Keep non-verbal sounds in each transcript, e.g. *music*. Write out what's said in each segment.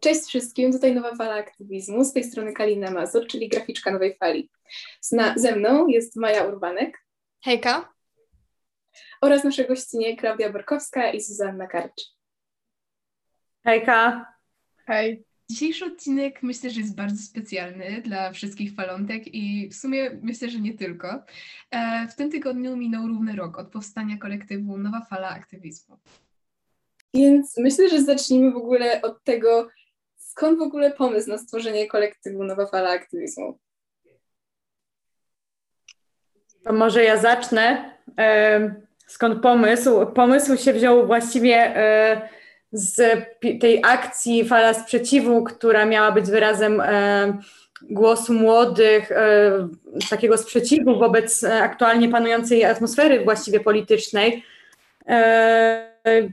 Cześć wszystkim, tutaj Nowa Fala Aktywizmu, z tej strony Kalina Mazur, czyli graficzka Nowej Fali. Zna, ze mną jest Maja Urbanek. Hejka. Oraz nasze gościnie Klaudia Borkowska i Zuzanna Karcz. Hejka. Hej. Dzisiejszy odcinek myślę, że jest bardzo specjalny dla wszystkich falontek i w sumie myślę, że nie tylko. E, w tym tygodniu minął równy rok od powstania kolektywu Nowa Fala Aktywizmu. Więc myślę, że zacznijmy w ogóle od tego, skąd w ogóle pomysł na stworzenie kolektywu Nowa Fala Aktywizmu? To może ja zacznę. Skąd pomysł? Pomysł się wziął właściwie e, z tej akcji Fala Sprzeciwu, która miała być wyrazem e, głosu młodych, e, takiego sprzeciwu wobec aktualnie panującej atmosfery właściwie politycznej,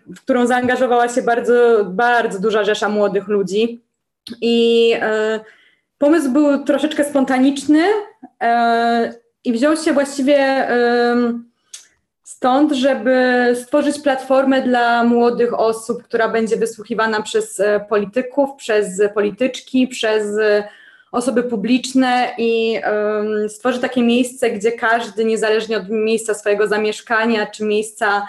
w którą zaangażowała się bardzo, bardzo duża rzesza młodych ludzi. I e, pomysł był troszeczkę spontaniczny e, i wziął się właściwie e, stąd, żeby stworzyć platformę dla młodych osób, która będzie wysłuchiwana przez polityków, przez polityczki, przez osoby publiczne i stworzy takie miejsce, gdzie każdy, niezależnie od miejsca swojego zamieszkania czy miejsca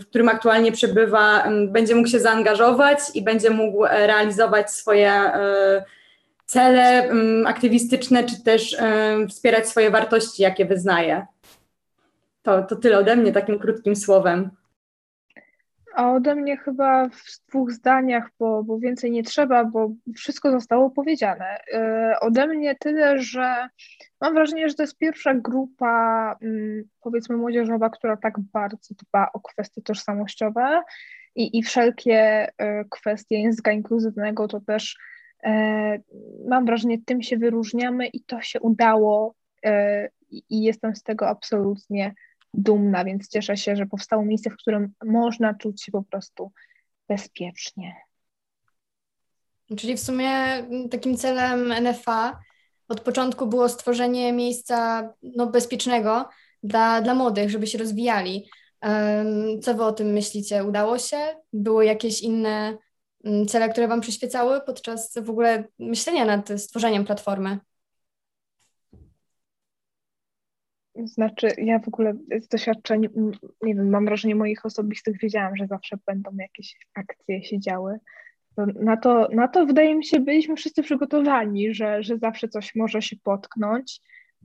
w którym aktualnie przebywa, będzie mógł się zaangażować i będzie mógł e, realizować swoje e, cele aktywistyczne, czy też e, wspierać swoje wartości, jakie wyznaje. To, to tyle ode mnie takim krótkim słowem. A ode mnie chyba w dwóch zdaniach, bo, bo więcej nie trzeba, bo wszystko zostało powiedziane. Yy, ode mnie tyle, że mam wrażenie, że to jest pierwsza grupa, yy, powiedzmy, młodzieżowa, która tak bardzo dba o kwestie tożsamościowe i, i wszelkie yy, kwestie języka inkluzywnego, to też mam wrażenie, tym się wyróżniamy i to się udało i jestem z tego absolutnie dumna, więc cieszę się, że powstało miejsce, w którym można czuć się po prostu bezpiecznie. Czyli w sumie takim celem NFA od początku było stworzenie miejsca no, bezpiecznego dla, dla młodych, żeby się rozwijali. Co wy o tym myślicie? Udało się? Były jakieś inne cele, które wam przyświecały podczas w ogóle myślenia nad stworzeniem platformy? Znaczy, ja w ogóle z doświadczeń, nie wiem, mam wrażenie moich osobistych, wiedziałam, że zawsze będą jakieś akcje się działy. Na to, na to wydaje mi się, byliśmy wszyscy przygotowani, że, że zawsze coś może się potknąć,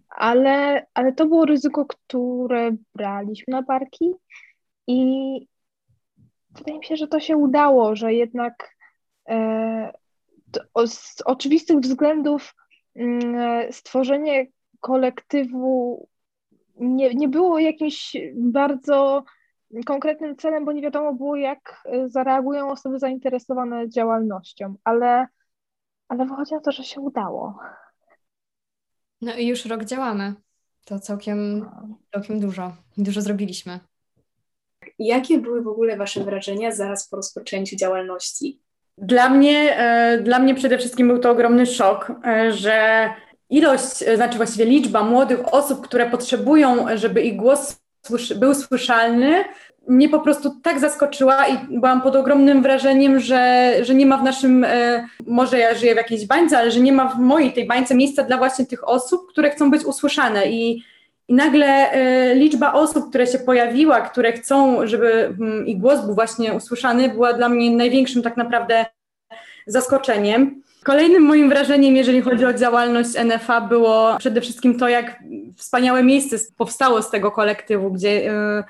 ale, ale to było ryzyko, które braliśmy na barki i wydaje mi się, że to się udało, że jednak e, to, z oczywistych względów mm, stworzenie kolektywu nie, nie było jakimś bardzo konkretnym celem, bo nie wiadomo było, jak e, zareagują osoby zainteresowane działalnością, ale, ale wychodzi na to, że się udało. No i już rok działamy. To całkiem, całkiem dużo. Dużo zrobiliśmy. Jakie były w ogóle Wasze wrażenia zaraz po rozpoczęciu działalności? Dla mnie, e, dla mnie przede wszystkim był to ogromny szok, e, że ilość, e, znaczy właściwie liczba młodych osób, które potrzebują, żeby ich głos był słyszalny, mnie po prostu tak zaskoczyła i byłam pod ogromnym wrażeniem, że, że nie ma w naszym, e, może ja żyję w jakiejś bańce, ale że nie ma w mojej tej bańce miejsca dla właśnie tych osób, które chcą być usłyszane i, i nagle e, liczba osób, które się pojawiła, które chcą, żeby mm, ich głos był właśnie usłyszany, była dla mnie największym tak naprawdę zaskoczeniem. Kolejnym moim wrażeniem, jeżeli chodzi o działalność NFA, było przede wszystkim to, jak wspaniałe miejsce powstało z tego kolektywu, gdzie y,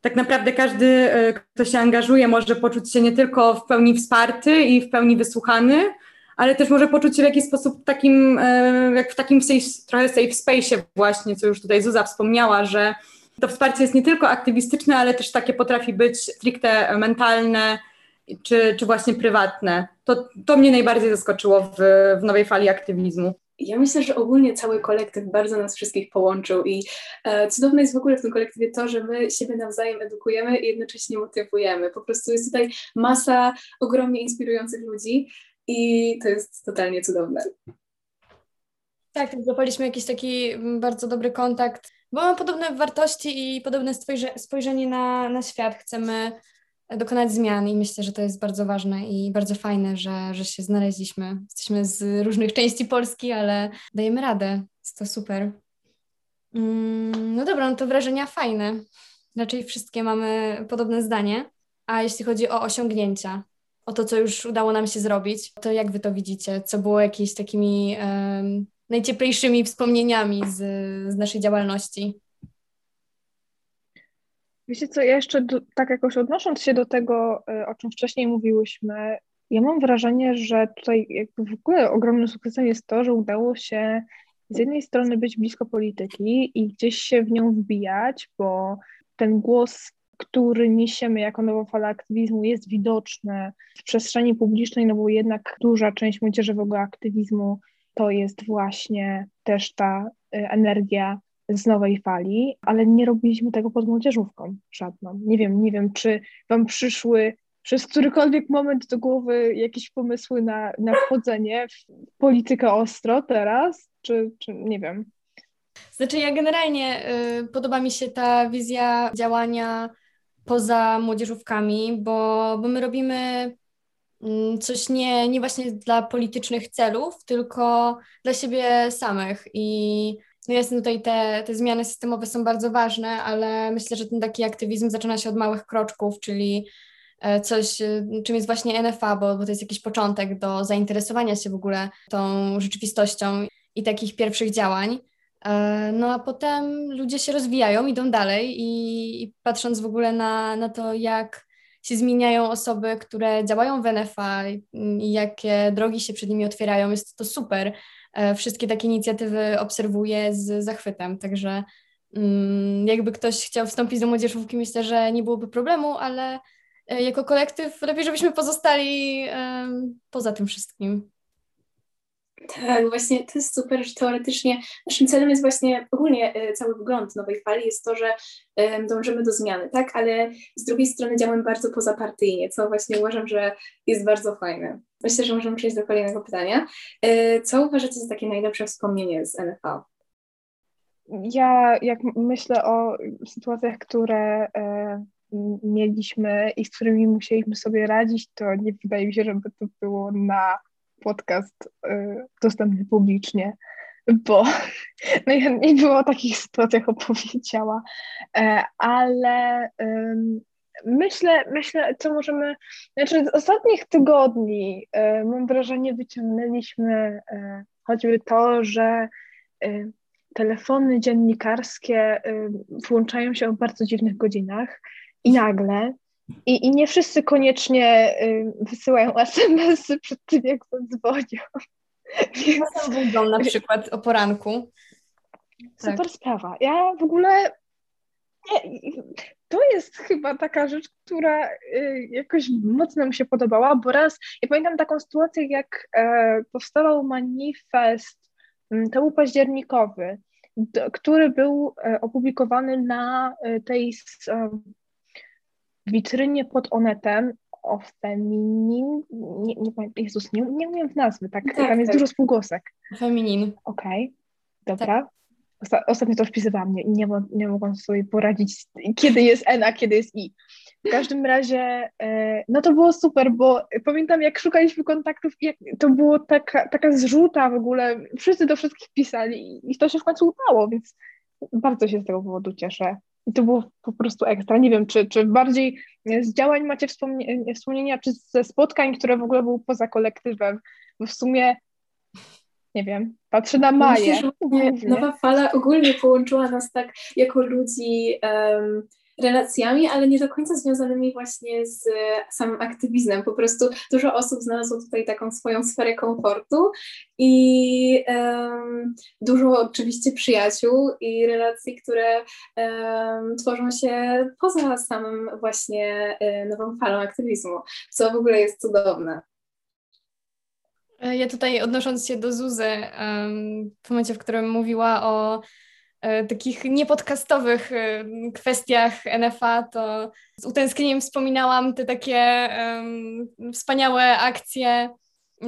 tak naprawdę każdy, y, kto się angażuje, może poczuć się nie tylko w pełni wsparty i w pełni wysłuchany, ale też może poczuć się w jakiś sposób takim, y, jak w takim safe, trochę safe space właśnie, co już tutaj Zuza wspomniała, że to wsparcie jest nie tylko aktywistyczne, ale też takie potrafi być stricte mentalne, czy, czy właśnie prywatne. To, to mnie najbardziej zaskoczyło w, w nowej fali aktywizmu. Ja myślę, że ogólnie cały kolektyw bardzo nas wszystkich połączył i e, cudowne jest w ogóle w tym kolektywie to, że my siebie nawzajem edukujemy i jednocześnie motywujemy. Po prostu jest tutaj masa ogromnie inspirujących ludzi i to jest totalnie cudowne. Tak, tak złapaliśmy jakiś taki bardzo dobry kontakt, bo mamy podobne wartości i podobne spojrzenie na, na świat. Chcemy dokonać zmian i myślę, że to jest bardzo ważne i bardzo fajne, że, że się znaleźliśmy. Jesteśmy z różnych części Polski, ale dajemy radę. Jest to super. Mm, no dobra, no to wrażenia fajne. Raczej wszystkie mamy podobne zdanie. A jeśli chodzi o osiągnięcia, o to, co już udało nam się zrobić, to jak wy to widzicie? Co było jakimiś takimi um, najcieplejszymi wspomnieniami z, z naszej działalności? Wiecie co, ja jeszcze do, tak jakoś odnosząc się do tego, e, o czym wcześniej mówiłyśmy, ja mam wrażenie, że tutaj jakby w ogóle ogromnym sukcesem jest to, że udało się z jednej strony być blisko polityki i gdzieś się w nią wbijać, bo ten głos, który niesiemy jako nowa fala aktywizmu jest widoczny w przestrzeni publicznej, no bo jednak duża część młodzieżowego aktywizmu to jest właśnie też ta y, energia z nowej fali, ale nie robiliśmy tego pod młodzieżówką żadną. Nie wiem, nie wiem, czy wam przyszły przez którykolwiek moment do głowy jakieś pomysły na, na wchodzenie w politykę ostro teraz, czy, czy nie wiem. Znaczy ja generalnie y, podoba mi się ta wizja działania poza młodzieżówkami, bo, bo my robimy mm, coś nie, nie właśnie dla politycznych celów, tylko dla siebie samych i no jasne tutaj te, te zmiany systemowe są bardzo ważne, ale myślę, że ten taki aktywizm zaczyna się od małych kroczków, czyli e, coś, e, czym jest właśnie NFA, bo, bo to jest jakiś początek do zainteresowania się w ogóle tą rzeczywistością i takich pierwszych działań. E, no a potem ludzie się rozwijają, idą dalej i, i patrząc w ogóle na, na to, jak się zmieniają osoby, które działają w NFA i jakie drogi się przed nimi otwierają, jest to super. E, wszystkie takie inicjatywy obserwuję z zachwytem, także mm, jakby ktoś chciał wstąpić do młodzieżówki, myślę, że nie byłoby problemu, ale e, jako kolektyw lepiej, żebyśmy pozostali poza tym wszystkim. Tak, właśnie to jest super, że teoretycznie naszym celem jest właśnie ogólnie e, cały wygląd nowej fali jest to, że dążymy do zmiany, tak, ale z drugiej strony działamy bardzo pozapartyjnie, co właśnie uważam, że jest bardzo fajne. Myślę, że możemy przejść do kolejnego pytania. E, co uważacie za takie najlepsze wspomnienie z NFL? Ja jak myślę o sytuacjach, które e, mieliśmy i z którymi musieliśmy sobie radzić, to nie wydaje mi się, żeby to było na podcast y, dostępny publicznie, bo *laughs* najchętniej było o takich sytuacjach opowiedziała, y, ale y, myślę, myślę, co możemy, znaczy z ostatnich tygodni mam wrażenie wyciągnęliśmy choćby to, że telefony dziennikarskie włączają się o bardzo dziwnych godzinach i nagle i, I nie wszyscy koniecznie y, wysyłają SMS-y przed tym, jak zadzwonią. *laughs* Więc... budzą na przykład o poranku. Super tak. sprawa. Ja w ogóle to jest chyba taka rzecz, która y, jakoś mocno mi się podobała, bo raz, ja pamiętam taką sytuację, jak e, powstawał manifest, mm, to był październikowy, który był e, opublikowany na e, tej witrynie pod Onetem o feminin, nie, nie pamiętam, Jezus, nie, nie umiem w nazwy, tak, tak tam jest tak. dużo spółgłosek. Feminin. Okej, okay, dobra. Tak. ostatnio to wpisywałam nie, nie, nie mogłam sobie poradzić, kiedy jest N, a kiedy jest I. W każdym razie, e, no to było super, bo pamiętam, jak szukaliśmy kontaktów, jak to było taka, taka zrzuta w ogóle, wszyscy do wszystkich pisali i to się w końcu udało, więc bardzo się z tego powodu cieszę. I to było po prostu ekstra. Nie wiem, czy, czy bardziej z działań macie wspomnie, wspomnienia, czy ze spotkań, które w ogóle były poza kolektywem. Bo w sumie, nie wiem, patrzę na Maję. Myślę, że nowa fala ogólnie połączyła nas tak jako ludzi um, relacjami, ale nie do końca związanymi właśnie z samym aktywizmem. Po prostu dużo osób znalazło tutaj taką swoją sferę komfortu i um, dużo oczywiście przyjaciół i relacji, które um, tworzą się poza samym właśnie um, nową falą aktywizmu, co w ogóle jest cudowne. Ja tutaj odnosząc się do Zuzy, w momencie, w którym mówiła o E, takich niepodcastowych e, kwestiach NFA, to z utęsknieniem wspominałam te takie um, wspaniałe akcje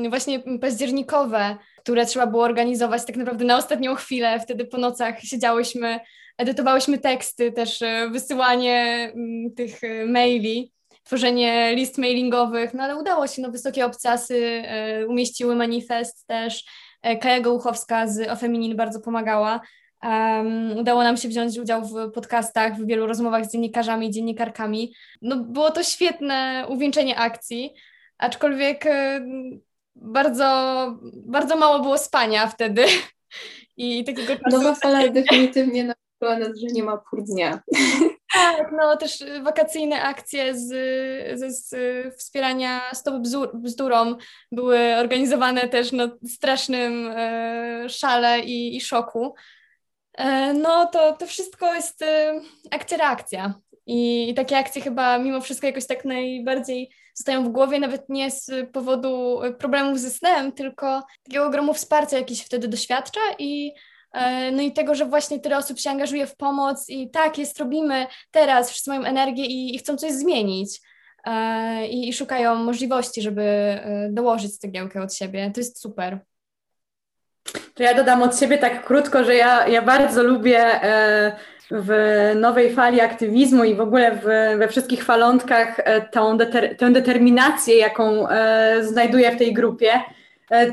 właśnie październikowe, które trzeba było organizować tak naprawdę na ostatnią chwilę. Wtedy po nocach siedziałyśmy, edytowałyśmy teksty, też e, wysyłanie tych maili tworzenie list mailingowych, no ale udało się, no wysokie obcasy umieściły manifest też, Kaja Gołuchowska z Ofeminin bardzo pomagała. Um, udało nam się wziąć udział w podcastach, w wielu rozmowach z dziennikarzami i dziennikarkami. No, było to świetne uwieńczenie akcji, aczkolwiek bardzo, bardzo mało było spania wtedy. *laughs* I takiego czasu... Nowa fala definitywnie nauczyła nas, że nie ma pór dnia. *laughs* Tak, no też wakacyjne akcje z, z, z wspierania Stop Bzdurom były organizowane też na strasznym e, szale i, i szoku. E, no to, to wszystko jest e, akcja-reakcja. I, takie akcje chyba mimo wszystko jakoś tak najbardziej zostają w głowie, nawet nie z powodu problemów ze snem, tylko takiego ogromu wsparcia jakiś wtedy doświadcza i e, no i tego, że właśnie tyle osób się angażuje w pomoc i tak, jest, robimy teraz, wszyscy mają energię i, i chcą coś zmienić. I, i, szukają możliwości, żeby dołożyć cegiełkę od siebie. To jest super. To ja dodam od siebie tak krótko, że ja, ja bardzo lubię e, w nowej fali aktywizmu i w ogóle w, we wszystkich falątkach e, tą deter, tę determinację, jaką e, znajduję w tej grupie.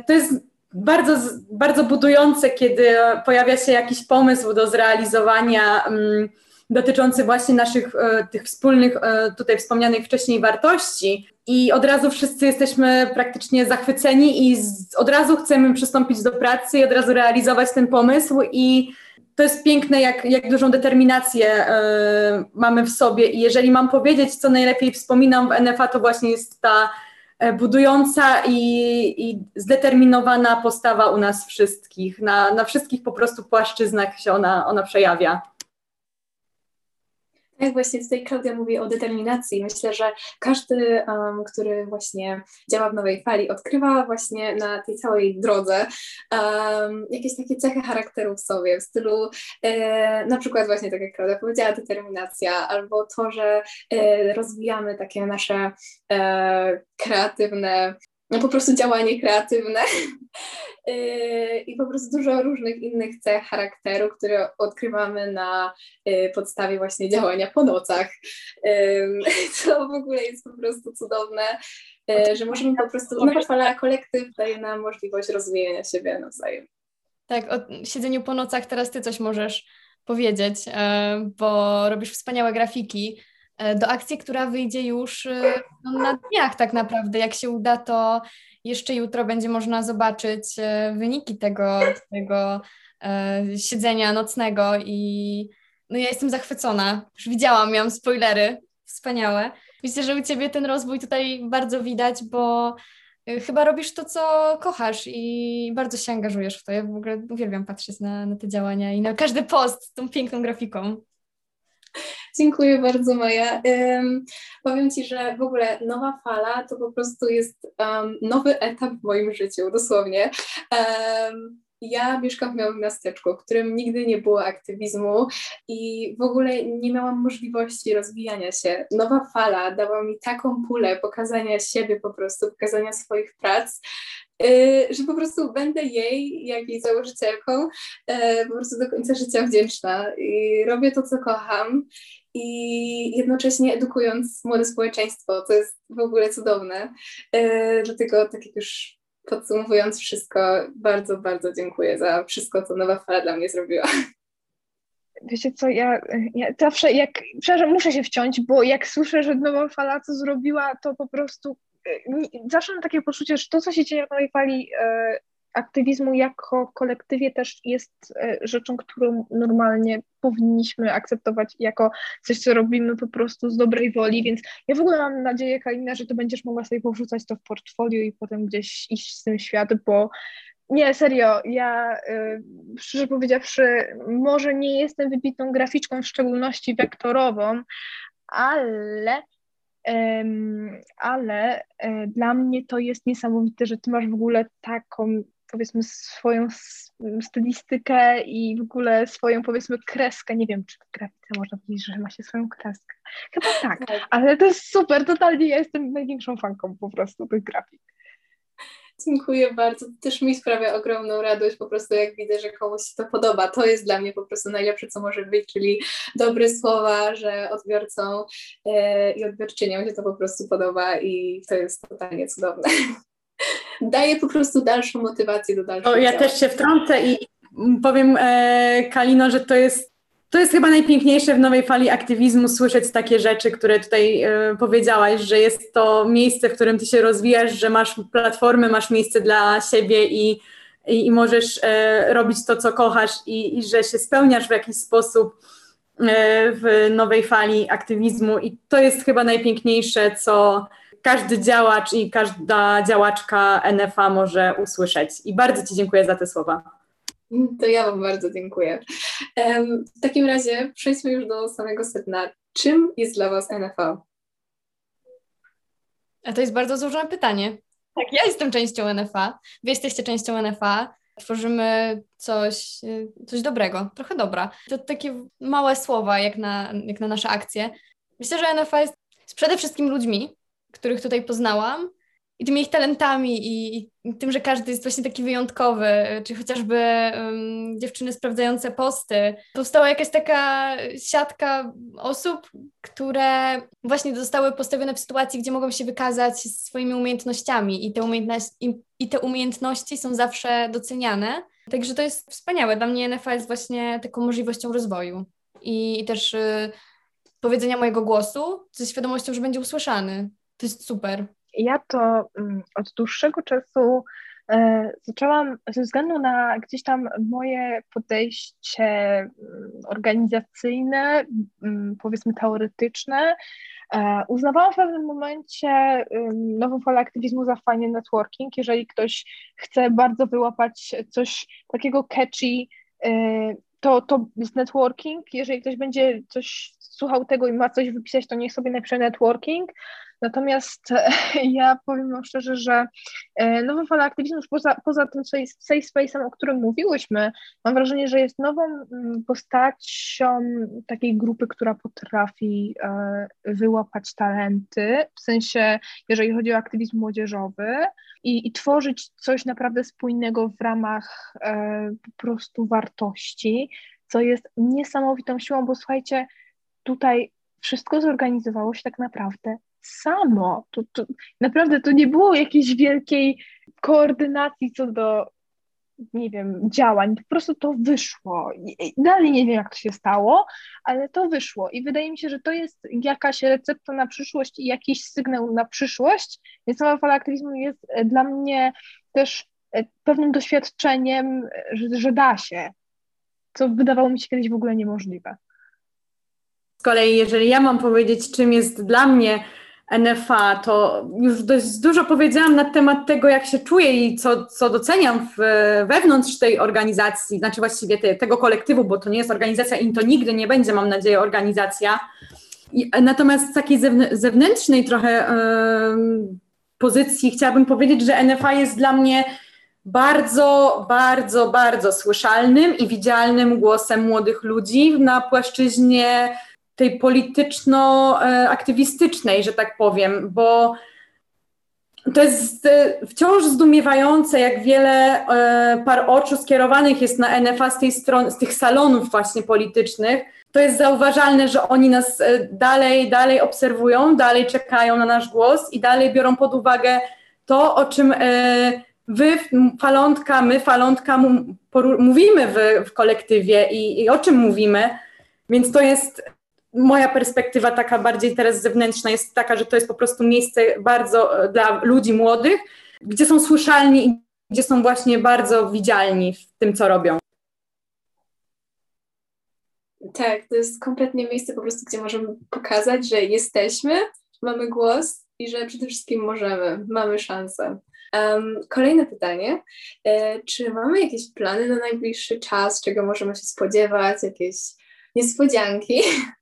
To jest bardzo, bardzo budujące, kiedy pojawia się jakiś pomysł do zrealizowania mm, dotyczący właśnie naszych tych wspólnych, tutaj wspomnianych wcześniej wartości i od razu wszyscy jesteśmy praktycznie zachwyceni i z, od razu chcemy przystąpić do pracy i od razu realizować ten pomysł i to jest piękne, jak, jak dużą determinację y, mamy w sobie i jeżeli mam powiedzieć, co najlepiej wspominam w NFA, to właśnie jest ta e, budująca i, i zdeterminowana postawa u nas wszystkich. Na, na wszystkich po prostu płaszczyznach się ona, ona przejawia. Jak właśnie tutaj Klaudia mówi o determinacji, myślę, że każdy, um, który właśnie działa w nowej fali, odkrywa właśnie na tej całej drodze um, jakieś takie cechy charakteru w sobie, w stylu e, na przykład właśnie tak jak Klaudia powiedziała, determinacja, albo to, że e, rozwijamy takie nasze e, kreatywne no po prostu działanie kreatywne. Yy, *laughs* i po prostu dużo różnych innych cech charakteru, które odkrywamy na yy, podstawie właśnie działania po nocach, *laughs* co w ogóle jest po prostu cudowne, yy, że możemy po prostu, nowa fala kolektyw daje nam możliwość rozwijania siebie nawzajem. Tak, o siedzeniu po nocach teraz Ty coś możesz powiedzieć, bo robisz wspaniałe grafiki, E, do akcji, która wyjdzie już e, no, na dniach tak naprawdę. Jak się uda, to jeszcze jutro będzie można zobaczyć e, wyniki tego, tego siedzenia nocnego i no ja jestem zachwycona. Już widziałam, miałam spoilery, wspaniałe. Myślę, że u Ciebie ten rozwój tutaj bardzo widać, bo chyba robisz to, co kochasz i bardzo się angażujesz w to. Ja w ogóle uwielbiam patrzeć na, na te działania i na każdy post z tą piękną grafiką. Dziękuję bardzo, Maja. Um, powiem Ci, że w ogóle nowa fala to po prostu jest um, nowy etap w moim życiu, dosłownie. Um, ja mieszkam w małym miasteczku, w którym nigdy nie było aktywizmu i w ogóle nie miałam możliwości rozwijania się. Nowa fala dała mi taką pulę pokazania siebie po prostu, pokazania swoich prac, że po prostu będę jej, jak jej założycielką, y, po prostu do końca życia wdzięczna. I robię to, co kocham i jednocześnie edukując młode społeczeństwo, co jest w ogóle cudowne. Y, dlatego, tak jak już podsumowując wszystko, bardzo, bardzo dziękuję za wszystko, co Nowa Fala dla mnie zrobiła. Wiecie co, ja, ja zawsze jak, przepraszam, muszę się wciąć, bo jak słyszę, że Nowa Fala co zrobiła, to po prostu zawsze mam takie poczucie, że to, co się dzieje w Nowej Fali, e, aktywizmu jako kolektywie też jest e, rzeczą, którą normalnie powinniśmy akceptować jako coś, co robimy po prostu z dobrej woli, więc ja w ogóle mam nadzieję, Kalina, że to będziesz mogła sobie powrzucać to w portfolio i potem gdzieś iść z tym świat, bo nie, serio, ja y, szczerze powiedziawszy, może nie jestem wybitną graficzką, w szczególności wektorową, ale ale e, dla mnie to jest niesamowite, że ty masz w ogóle taką powiedzmy swoją stylistykę i w ogóle swoją powiedzmy kreskę. Nie wiem, czy w grafice można powiedzieć, że ma się swoją kreskę. Chyba tak, tak, ale to jest super, totalnie ja jestem największą fanką po prostu tych grafik. Dziękuję bardzo. To też mi sprawia ogromną radość, po prostu jak widzę, że komuś się to podoba. To jest dla mnie po prostu najlepsze, co może być, czyli dobre słowa, że odbiorcom e, i odbiorczyniom się to po prostu podoba i to jest totalnie cudowne. *laughs* Daje po prostu dalszą motywację do dalszego. O, ja też się wtrącę i powiem e, Kalino, że to jest to jest chyba najpiękniejsze w nowej fali aktywizmu słyszeć takie rzeczy, które tutaj e, powiedziałaś, że jest to miejsce, w którym ty się rozwijasz, że masz platformę, masz miejsce dla siebie i, i, i możesz e, robić to, co kochasz i, i, że się spełniasz w jakiś sposób e, w nowej fali aktywizmu i to jest chyba najpiękniejsze, co każdy działacz i każda działaczka NFA może usłyszeć. I bardzo Ci dziękuję za te słowa. To ja Wam bardzo dziękuję. W takim razie przejdźmy już do samego sedna. Czym jest dla Was NFL? A to jest bardzo złożone pytanie. Tak, ja jestem częścią NFA, wy jesteście częścią NFA. Tworzymy coś, coś dobrego, trochę dobra. To takie małe słowa, jak na, jak na nasze akcje. Myślę, że NFA jest przede wszystkim ludźmi, których tutaj poznałam, i tymi ich talentami i, i, tym, że każdy jest właśnie taki wyjątkowy, czy chociażby um, dziewczyny sprawdzające posty. Powstała jakaś taka siatka osób, które właśnie zostały postawione w sytuacji, gdzie mogą się wykazać swoimi umiejętnościami i te, umiejętności, i, i te umiejętności są zawsze doceniane. Także to jest wspaniałe. Dla mnie NFL jest właśnie taką możliwością rozwoju i, i też y, powiedzenia mojego głosu ze świadomością, że będzie usłyszany. To jest super ja to mm, od dłuższego czasu e, zaczęłam ze względu na gdzieś tam moje podejście mm, organizacyjne, mm, powiedzmy teoretyczne, e, uznawałam w pewnym momencie nową falę aktywizmu za fajny networking. Jeżeli ktoś chce bardzo wyłapać coś takiego catchy, e, to, to jest networking. Jeżeli ktoś będzie coś słuchał tego i ma coś wypisać, to niech sobie napisze networking. Natomiast *laughs* ja powiem wam szczerze, że e, nowa fala aktywizmu, już poza, poza tym safe space'em, o którym mówiłyśmy, mam wrażenie, że jest nową mm, postacią takiej grupy, która potrafi e, wyłapać talenty, w sensie, jeżeli chodzi o aktywizm młodzieżowy i, i tworzyć coś naprawdę spójnego w ramach e, po prostu wartości, co jest niesamowitą siłą, bo słuchajcie, tutaj wszystko zorganizowało się tak naprawdę samo. To, to, naprawdę to nie było jakiejś wielkiej koordynacji co do, nie wiem, działań. Po prostu to wyszło. Dalej nie wiem, jak to się stało, ale to wyszło. I wydaje mi się, że to jest jakaś recepta na przyszłość i jakiś sygnał na przyszłość. Więc sama fala aktywizmu jest e, dla mnie też e, pewnym doświadczeniem, że, że da się. Co wydawało mi się kiedyś w ogóle niemożliwe. Z kolei, jeżeli ja mam powiedzieć, czym jest dla mnie NFA, to już dość dużo powiedziałam na temat tego, jak się czuję i co, co doceniam w, wewnątrz tej organizacji, znaczy właściwie te, tego kolektywu, bo to nie jest organizacja i to nigdy nie będzie, mam nadzieję, organizacja. I, natomiast z takiej zewnętrznej trochę pozycji chciałabym powiedzieć, że NFA jest dla mnie bardzo, bardzo, bardzo słyszalnym i widzialnym głosem młodych ludzi na płaszczyźnie tej polityczno-aktywistycznej, że tak powiem, bo to jest e, wciąż zdumiewające, jak wiele e, par oczu skierowanych jest na NFA z, tej strony, z tych salonów właśnie politycznych. To jest zauważalne, że oni nas e, dalej, dalej obserwują, dalej czekają na nasz głos i dalej biorą pod uwagę to, o czym wy, falontka, my, falontka, mówimy w, w kolektywie i, i o czym mówimy. Więc to jest moja perspektywa taka bardziej teraz zewnętrzna jest taka, że to jest po prostu miejsce bardzo e, dla ludzi młodych, gdzie są słyszalni i gdzie są właśnie bardzo widzialni w tym, co robią. Tak, to jest kompletnie miejsce po prostu, gdzie możemy pokazać, że jesteśmy, mamy głos i że przede wszystkim możemy, mamy szansę. Um, kolejne pytanie. E, czy mamy jakieś plany na najbliższy czas, czego możemy się spodziewać, jakieś niespodzianki? *laughs*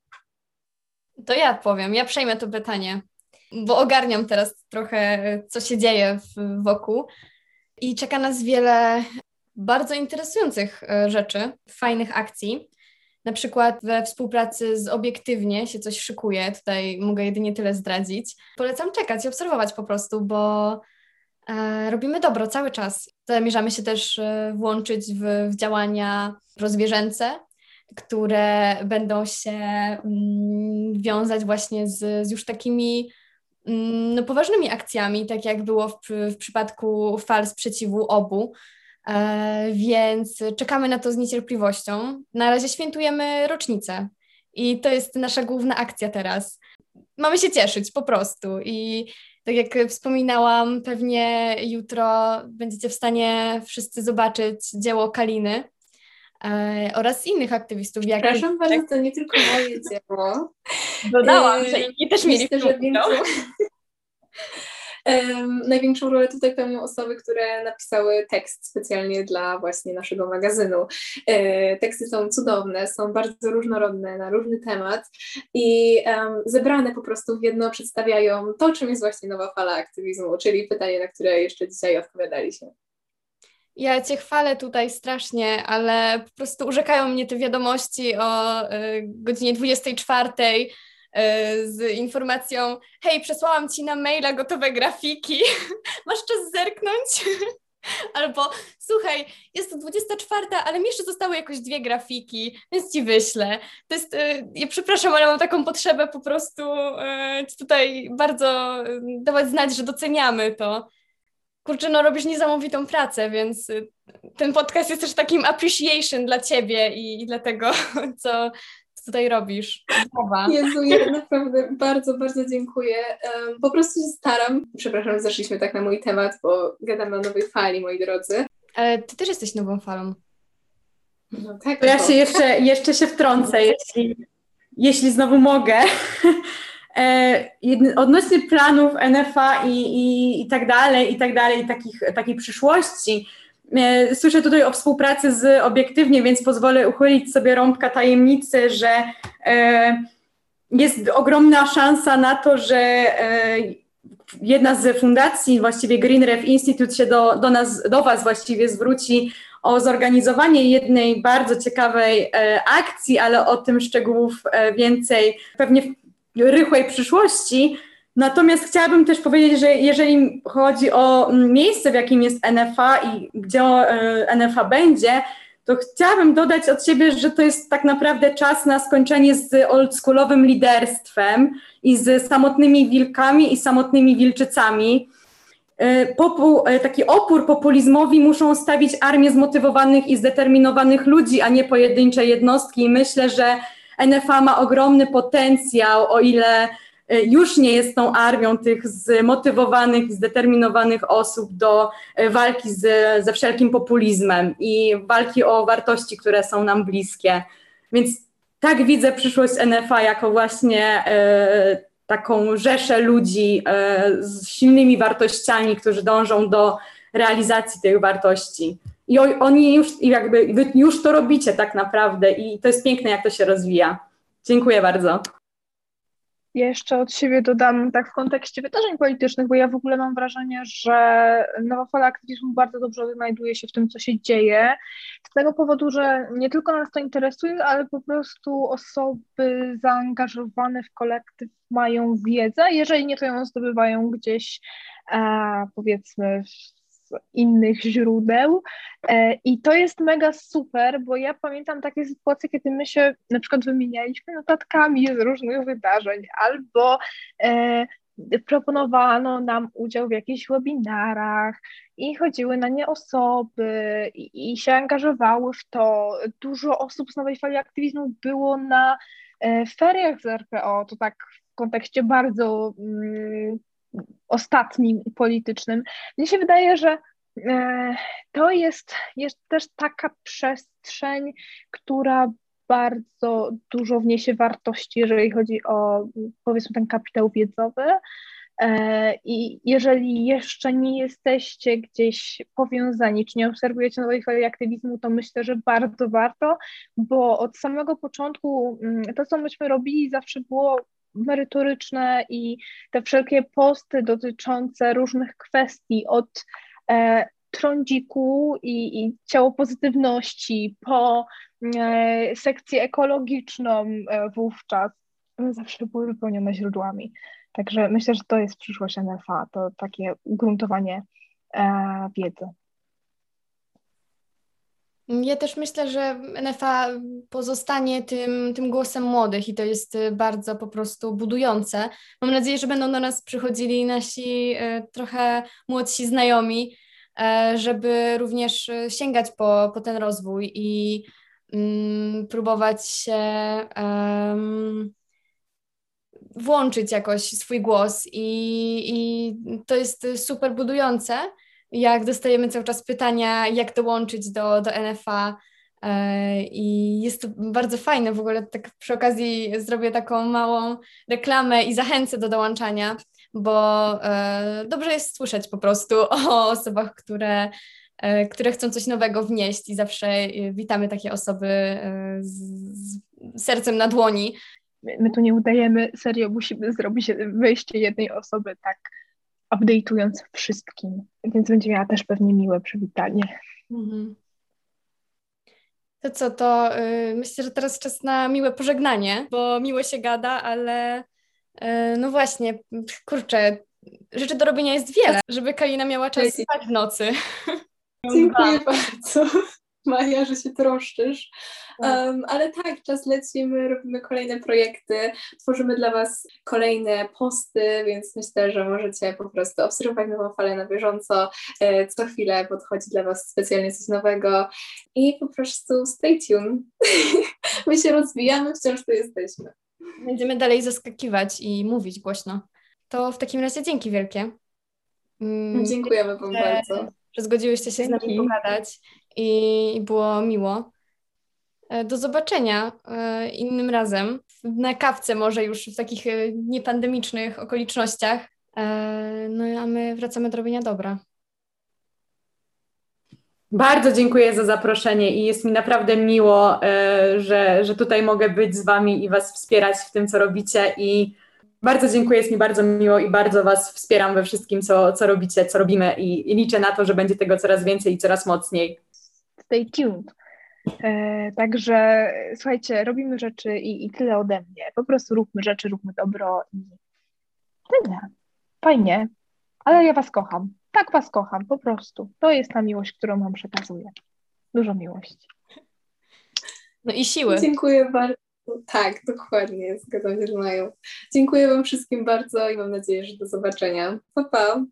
To ja powiem, ja przejmę to pytanie, bo ogarniam teraz trochę, co się dzieje wokół i czeka nas wiele bardzo interesujących e, rzeczy, fajnych akcji. Na przykład we współpracy z Obiektywnie się coś szykuje, tutaj mogę jedynie tyle zdradzić. Polecam czekać i obserwować po prostu, bo e, robimy dobro cały czas. Zamierzamy się też e, włączyć w, w działania prozwierzęce, które będą się mm, wiązać właśnie z, z już takimi mm, no, poważnymi akcjami, tak jak było w, w przypadku fal sprzeciwu obu. E, więc czekamy na to z niecierpliwością. Na razie świętujemy rocznicę i to jest nasza główna akcja teraz. Mamy się cieszyć po prostu i tak jak wspominałam, pewnie jutro będziecie w stanie wszyscy zobaczyć dzieło Kaliny e, oraz innych aktywistów. Przepraszam bardzo, to nie tylko moje dzieło. *laughs* Dodałam, że inni też mieli Myślę, że więcej, Um, największą rolę tutaj pełnią osoby, które napisały tekst specjalnie dla właśnie naszego magazynu. E, teksty są cudowne, są bardzo różnorodne na różny temat i um, zebrane po prostu w jedno przedstawiają to, czym jest właśnie nowa fala aktywizmu, czyli pytanie, na które jeszcze dzisiaj odpowiadaliśmy. Ja Cię chwalę tutaj strasznie, ale po prostu urzekają mnie te wiadomości o y, godzinie 24 E, z informacją: Hej, przesłałam ci na maila gotowe grafiki, *laughs* masz czas zerknąć? *laughs* Albo słuchaj, jest to 24, ale mi jeszcze zostały jakoś dwie grafiki, więc ci wyślę. To jest, e, ja przepraszam, ale mam taką potrzebę po prostu tutaj bardzo dawać znać, że doceniamy to. Kurczę, no robisz niesamowitą pracę, więc ten podcast jest też takim appreciation dla ciebie i, i dla tego, *laughs* co, co tutaj robisz. Brawa. Jezu, ja naprawdę bardzo, bardzo dziękuję. Um, po prostu się staram. Przepraszam, zeszliśmy tak na mój temat, bo gadamy o nowej fali, moi drodzy. Ale ty też jesteś nową falą. No tak. To ja się jeszcze, jeszcze się wtrącę, jeśli, jeśli znowu mogę. *laughs* E, odnośnie planów NFA i, i, i tak dalej, i tak dalej, takich, takiej przyszłości, E, słyszę tutaj o współpracy z Obiektywnie, więc pozwolę uchylić sobie rąbka tajemnicy, że e, jest ogromna szansa na to, że jedna z fundacji, właściwie Green Ref Institute się do, do nas, do Was właściwie zwróci o zorganizowanie jednej bardzo ciekawej akcji, ale o tym szczegółów więcej. Pewnie rychłej przyszłości. Natomiast chciałabym też powiedzieć, że jeżeli chodzi o miejsce, w jakim jest NFA i gdzie e, NFA będzie, to chciałabym dodać od siebie, że to jest tak naprawdę czas na skończenie z oldschoolowym liderstwem i z samotnymi wilkami i samotnymi wilczycami. E, popu, e, taki opór populizmowi muszą stawić armię zmotywowanych i zdeterminowanych ludzi, a nie pojedyncze jednostki. I myślę, że NFA ma ogromny potencjał, o ile E, już nie jest tą armią tych zmotywowanych, zdeterminowanych osób do e, walki z, ze wszelkim populizmem i walki o wartości, które są nam bliskie. Więc tak widzę przyszłość NFA jako właśnie e, taką rzeszę ludzi z silnymi wartościami, którzy dążą do realizacji tych wartości. I oni już jakby wy już to robicie tak naprawdę i to jest piękne, jak to się rozwija. Dziękuję bardzo. Jeszcze od siebie dodam tak w kontekście wydarzeń politycznych, bo ja w ogóle mam wrażenie, że nowa fala aktywizmu bardzo dobrze odnajduje się w tym, co się dzieje. Z tego powodu, że nie tylko nas to interesuje, ale po prostu osoby zaangażowane w kolektyw mają wiedzę. Jeżeli nie, to ją zdobywają gdzieś, a, powiedzmy, w innych źródeł. E, I to jest mega super, bo ja pamiętam takie sytuacje, kiedy my się na przykład wymienialiśmy notatkami z różnych wydarzeń, albo e, proponowano nam udział w jakichś webinarach i chodziły na nie osoby i, i się angażowały w to. Dużo osób z Nowej Fali Aktywizmu było na e, feriach z RPO, to tak w kontekście bardzo mm, ostatnim politycznym. Mnie się wydaje, że e, to jest, jest też taka przestrzeń, która bardzo dużo wniesie wartości, jeżeli chodzi o powiedzmy ten kapitał wiedzowy. E, I jeżeli jeszcze nie jesteście gdzieś powiązani, czy nie obserwujecie nowej fali aktywizmu, to myślę, że bardzo warto, bo od samego początku mm, to, co myśmy robili, zawsze było merytoryczne i te wszelkie posty dotyczące różnych kwestii od e, trądziku i, i ciało pozytywności po e, sekcję ekologiczną e, wówczas zawsze były wypełnione źródłami. Także myślę, że to jest przyszłość NFA, to takie ugruntowanie wiedzy. Ja też myślę, że NFA pozostanie tym, tym głosem młodych i to jest bardzo po prostu budujące. Mam nadzieję, że będą do nas przychodzili nasi trochę młodsi znajomi, żeby również sięgać po, po ten rozwój i um, próbować się um, włączyć jakoś swój głos i, i to jest super budujące, jak dostajemy cały czas pytania, jak dołączyć do, do NFA e, i jest to bardzo fajne, w ogóle tak przy okazji zrobię taką małą reklamę i zachęcę do dołączania, bo e, dobrze jest słyszeć po prostu o osobach, które, e, które chcą coś nowego wnieść i zawsze witamy takie osoby z, sercem na dłoni, my tu nie udajemy, serio musimy zrobić wejście jednej osoby tak update'ując wszystkim, więc będzie miała też pewnie miłe przywitanie. Mhm. To co, to yy, myślę, że teraz czas na miłe pożegnanie, bo miło się gada, ale yy, no właśnie, kurczę, rzeczy do robienia jest wiele, żeby Kalina miała czas spać w nocy. Dziękuję *laughs* bardzo. Maja, że się troszczysz. Um, ale tak, czas leci, my robimy kolejne projekty, tworzymy dla Was kolejne posty, więc myślę, że możecie po prostu obserwować nową falę na bieżąco. E, co chwilę podchodzi dla Was specjalnie coś nowego i po prostu stay tuned. *laughs* my się rozwijamy, wciąż tu jesteśmy. Będziemy dalej zaskakiwać i mówić głośno. To w takim razie dzięki wielkie. Mm, Dziękujemy Wam bardzo. Że zgodziłyście się Dzięki. z nami pogadać i było miło. E, do zobaczenia e, innym razem, na kawce może już w takich e, niepandemicznych okolicznościach. No a my wracamy do robienia dobra. Bardzo dziękuję za zaproszenie i jest mi naprawdę miło, że, że tutaj mogę być z Wami i Was wspierać w tym, co robicie. I bardzo dziękuję, jest mi bardzo miło i bardzo Was wspieram we wszystkim, co, co robicie, co robimy. I, i liczę na to, że będzie tego coraz więcej i coraz mocniej stay tuned. E, także słuchajcie, robimy rzeczy i, i tyle ode mnie. Po prostu róbmy rzeczy, róbmy dobro i tyle. Fajnie, ale ja was kocham. Tak was kocham, po prostu. To jest ta miłość, którą wam przekazuję. Dużo miłości. No i siły. Dziękuję bardzo. Tak, dokładnie, zgadzam się z Mają. Dziękuję wam wszystkim bardzo i mam nadzieję, że do zobaczenia. Pa, pa.